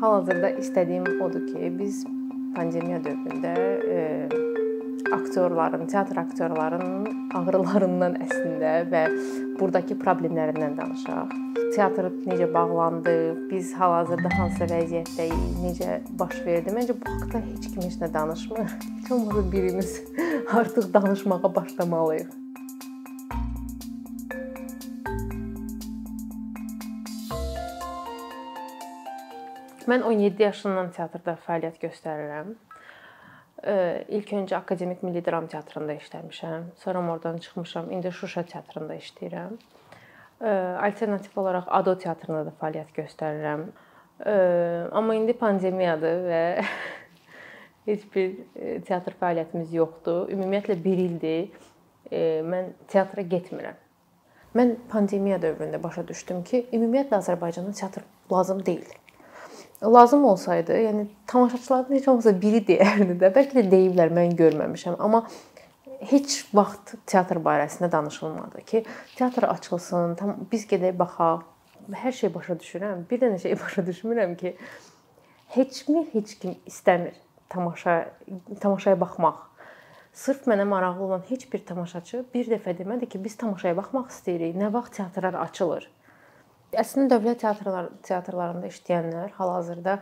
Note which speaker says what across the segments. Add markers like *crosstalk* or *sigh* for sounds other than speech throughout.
Speaker 1: hal-hazırda istədiyim odur ki, biz pandemiya dövründə e, aktyorların, teatr aktyorlarının ağrılarından əslində və burdakı problemlərindən danışaq. Teatr necə bağlandı, biz hal-hazırda hansı vəziyyətdəyik, necə baş verdi? Məncə bu haqqda heç kim heç nə danışmır. Heç olmasa birimiz *laughs* artıq danışmağa başlamalıyıq. Mən 17 yaşından teatrda fəaliyyət göstərirəm. İlk öncə Akademik Milli Dram Teatrında işləmişəm. Sonra oradan çıxmışam. İndi Şuşa teatrında işləyirəm. Alternativ olaraq Ado teatrında da fəaliyyət göstərirəm. Amma indi pandemiyadır və *laughs* heç bir teatr fəaliyyətimiz yoxdur. Ümumiyyətlə 1 ildir mən teatra getmirəm. Mən pandemiya dövründə başa düşdüm ki, ümumiyyətlə Azərbaycanda teatr lazım deyil lazım olsaydı, yəni tamaşaçıların heç olmasa biri deyərdi də. Bəlkə də deyiblər, mən görməmişəm, amma heç vaxt teatr barəsində danışılmadı ki, teatr açılsın, tam biz gedək baxaq. Hər şey başa düşürəm. Bir dənə şey *laughs* başa düşmürəm ki, heçmi heç kim istəmir tamaşa tamaşaya baxmaq. Sırf mənə maraqlı olan heç bir tamaşaçı bir dəfə demədi ki, biz tamaşaya baxmaq istəyirik. Nə vaxt teatrlar açılır? Əslində dövlət teatrlar teatrlarında işləyənlər hal-hazırda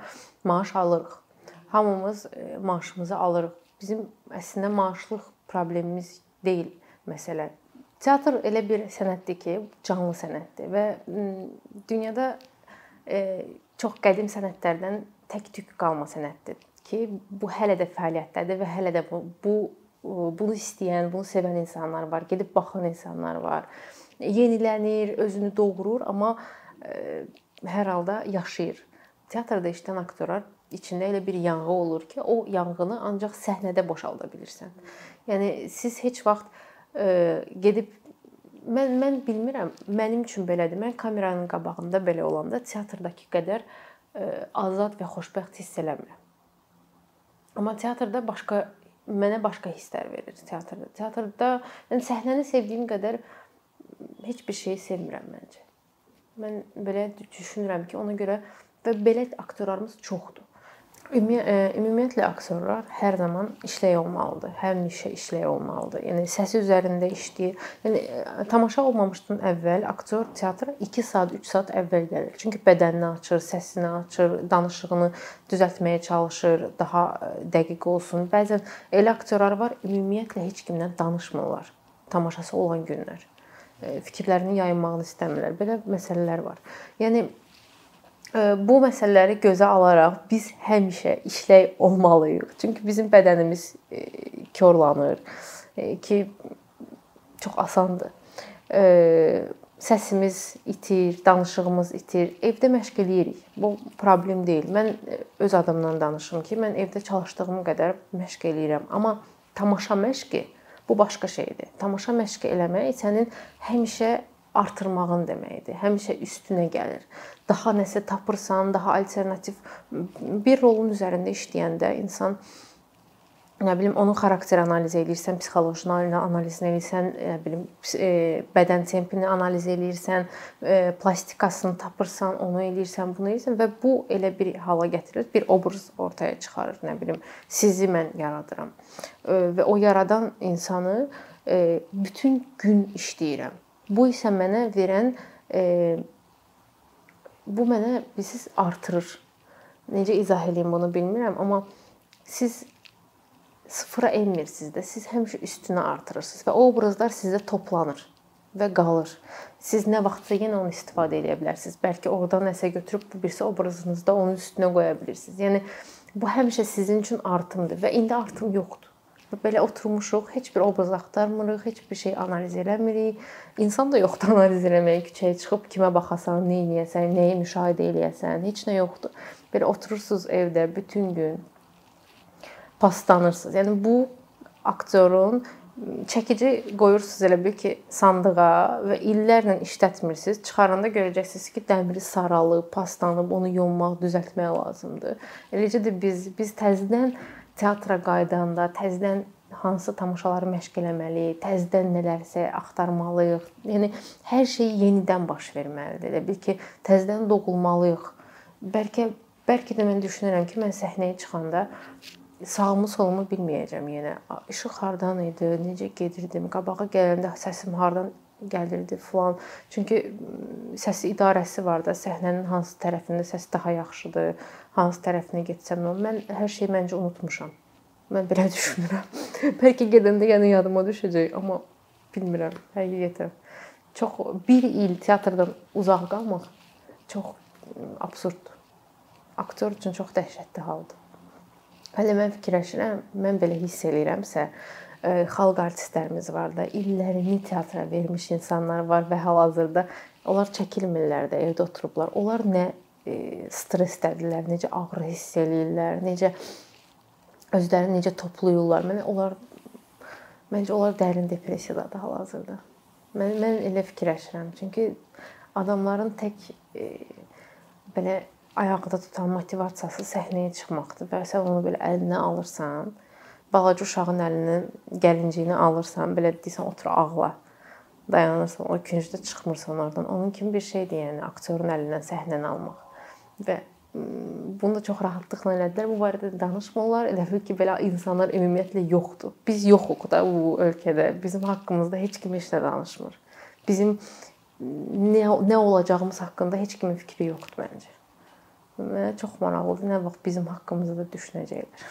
Speaker 1: maaş alırıq. Hamımız e, maaşımızı alırıq. Bizim əslində maaşlıq problemimiz deyil məsələ. Teatr elə bir sənətdir ki, canlı sənətdir və dünyada e, çox qədim sənətlərdən tək-tük qalma sənətdir ki, bu hələ də fəaliyyətdədir və hələ də bu, bu bunu istəyən, bunu sevən insanlar var, gedib baxan insanlar var yenilənir, özünü doğurur, amma e, hər halda yaşayır. Teatrda işləyən aktyorlar içində elə bir yanğı olur ki, o yanğını ancaq səhnədə boşalda bilirsən. Yəni siz heç vaxt e, gedib mən mən bilmirəm, mənim üçün belədir. Mən kameranın qabağında belə olanda teatrdakı qədər e, azad və xoşbəxt hiss eləmirəm. Amma teatrda başqa mənə başqa hisslər verir teatrda. Teatrda yəni səhnəni sevdiyim qədər heç bir şeyi sevmirəm məncə. Mən belə düşünürəm ki, ona görə və belə aktyorlarımız çoxdur. E, ümumiyyətlə aktyorlar hər zaman işlək olmalıdır. Həmişə işlək olmalıdır. Yəni səsi üzərində işləyir. Yəni e, tamaşa olmamışdan əvvəl aktyor teatra 2 saat, 3 saat əvvəl gəlir. Çünki bədənini açır, səsini açır, danışığını düzəltməyə çalışır, daha e, dəqiq olsun. Bəzən elə aktyorlar var, ümumiyyətlə heç kimlə danışmırlar tamaşası olan günlər. E, fikirlərini yayınmağını istəmirlər. Belə məsələlər var. Yəni e, bu məsələləri gözə alaraq biz həmişə işlək olmalıyıq. Çünki bizim bədənimiz e, korlanır ki, çox asandır. Səsimiz itir, danışığımız itir. Evdə məşq eləyirik. Bu problem deyil. Mən öz adımdan danışım ki, mən evdə çalışdığım qədər məşq eləyirəm, amma tamaşa məşqi Bu başqa şeydir. Tamaşa məşqi eləmək sənin həmişə artırmağın deməkdir. Həmişə üstünə gəlir. Daha nəsə tapırsan, daha alternativ bir rolun üzərində işləyəndə insan nə bilim onun xarakteri analiz edirsən, psixoloji analizini edirsən, nə bilim e, bədən tempini analiz edirsən, e, plastikasını tapırsan, onu edirsən, bunu edirsən və bu elə bir hala gətirir, bir obraz ortaya çıxarır, nə bilim sizi mən yaradıram. E, və o yaradan insanı bütün gün işləyirəm. Bu isə mənə verən bu mənə bilirsiniz artırır. Necə izah edeyim bunu bilmirəm, amma siz sıfıra enmirsiniz də. Siz həmişə üstünə artırırsınız və o obrazlar sizdə toplanır və qalır. Siz nə vaxtsa yenə onu istifadə edə bilərsiniz. Bəlkə oradan nəsə götürüb bu birisi obrazınızda onun üstünə qoya bilirsiniz. Yəni bu həmişə sizin üçün artımdır və indi artım yoxdur. Belə oturmuşuq, heç bir obraz axtarmırıq, heç bir şey analiz eləmirik. İnsan da yoxdur analiz eləməyə, küçəyə çıxıb kimə baxasan, nə edəsən, nəyi müşahidə eləyəsən, heç nə yoxdur. Belə oturursunuz evdə bütün gün, paslanırsınız. Yəni bu aktyorun çəkici qoyursunuz elə bil ki, sandığa və illərlə işlətmirsiniz. Çıxaranda görəcəksiniz ki, dəmiri saralıb, paslanıb, onu yonmaq, düzəltmək lazımdır. Eləcə də biz biz təzədən teatra qaydanda, təzədən hansı tamaşaları məşq eləməliyik, təzədən nələrsə axtarmalıyıq. Yəni hər şey yenidən baş verməlidir. Elə bil ki, təzədən doğulmalıyıq. Bəlkə bəlkə də mən düşünürəm ki, mən səhnəyə çıxanda sağımı solumu bilməyəcəm yenə. İşıq hardan idi, necə gedirdim, qabağa gələndə səsim hardan gəlirdi falan. Çünki səs idarəsi var da, səhnənin hansı tərəfində səs daha yaxşıdır, hansı tərəfinə getsəm, mən hər şeyi məncə unutmuşam. Mən belə *laughs* düşünürəm. bəlkə gedəndə yenə yadıma düşəcək, amma bilmirəm, həqiqətən. Çox 1 il teatrdan uzaq qalmaq çox absurddur. Aktyor üçün çox dəhşətli haldır. Hələ mən fikirləşirəm, mən belə hiss eləyirəmsə, e, xalq artistlərimiz var da, illərini teatra vermiş insanlar var və hal-hazırda onlar çəkilmirlər də, evdə oturublar. Onlar nə e, stressdədirlər, necə ağrı hiss eləyirlər, necə özlərini necə toplayırlar. Mən onlar məncə onlar dərin depressiyadadır hal-hazırda. Mən mən elə fikirləşirəm. Çünki adamların tək e, belə ayaqda tutan motivasiyası səhnəyə çıxmaqdır və sən onu belə əlinə alırsan, balaca uşağın əlindən gəlinciyini alırsan, belə deyirsən otur ağla. Dayanırsan, o küncdə çıxmırsan oradan. Onun kimi bir şeydir, yəni aktyorun əlindən səhnəni almaq. Və bunu da çox rahatlıqla elədilər. Bu barədə danışmırlar. Elə bil ki, belə insanlar ümumiyyətlə yoxdur. Biz yoxuq da bu ölkədə. Bizim haqqımızda heç kim heç nə danışmır. Bizim nə nə olacağımız haqqında heç kimin fikri yoxdur məncə. Mənə çox maraqlıdır nə vaxt bizim haqqımızda düşünəcəklər.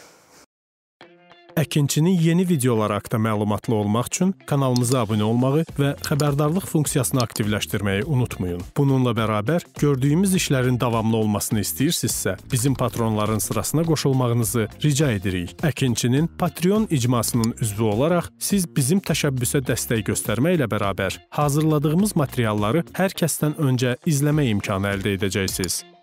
Speaker 2: Əkinçinin yeni videoları haqqında məlumatlı olmaq üçün kanalımıza abunə olmağı və xəbərdarlıq funksiyasını aktivləşdirməyi unutmayın. Bununla bərabər gördüyümüz işlərin davamlı olmasını istəyirsinizsə, bizim patronların sırasına qoşulmağınızı rica edirik. Əkinçinin Patreon icmasının üzvü olaraq siz bizim təşəbbüsə dəstək göstərməklə bərabər hazırladığımız materialları hər kəsdən öncə izləmə imkanı əldə edəcəksiniz.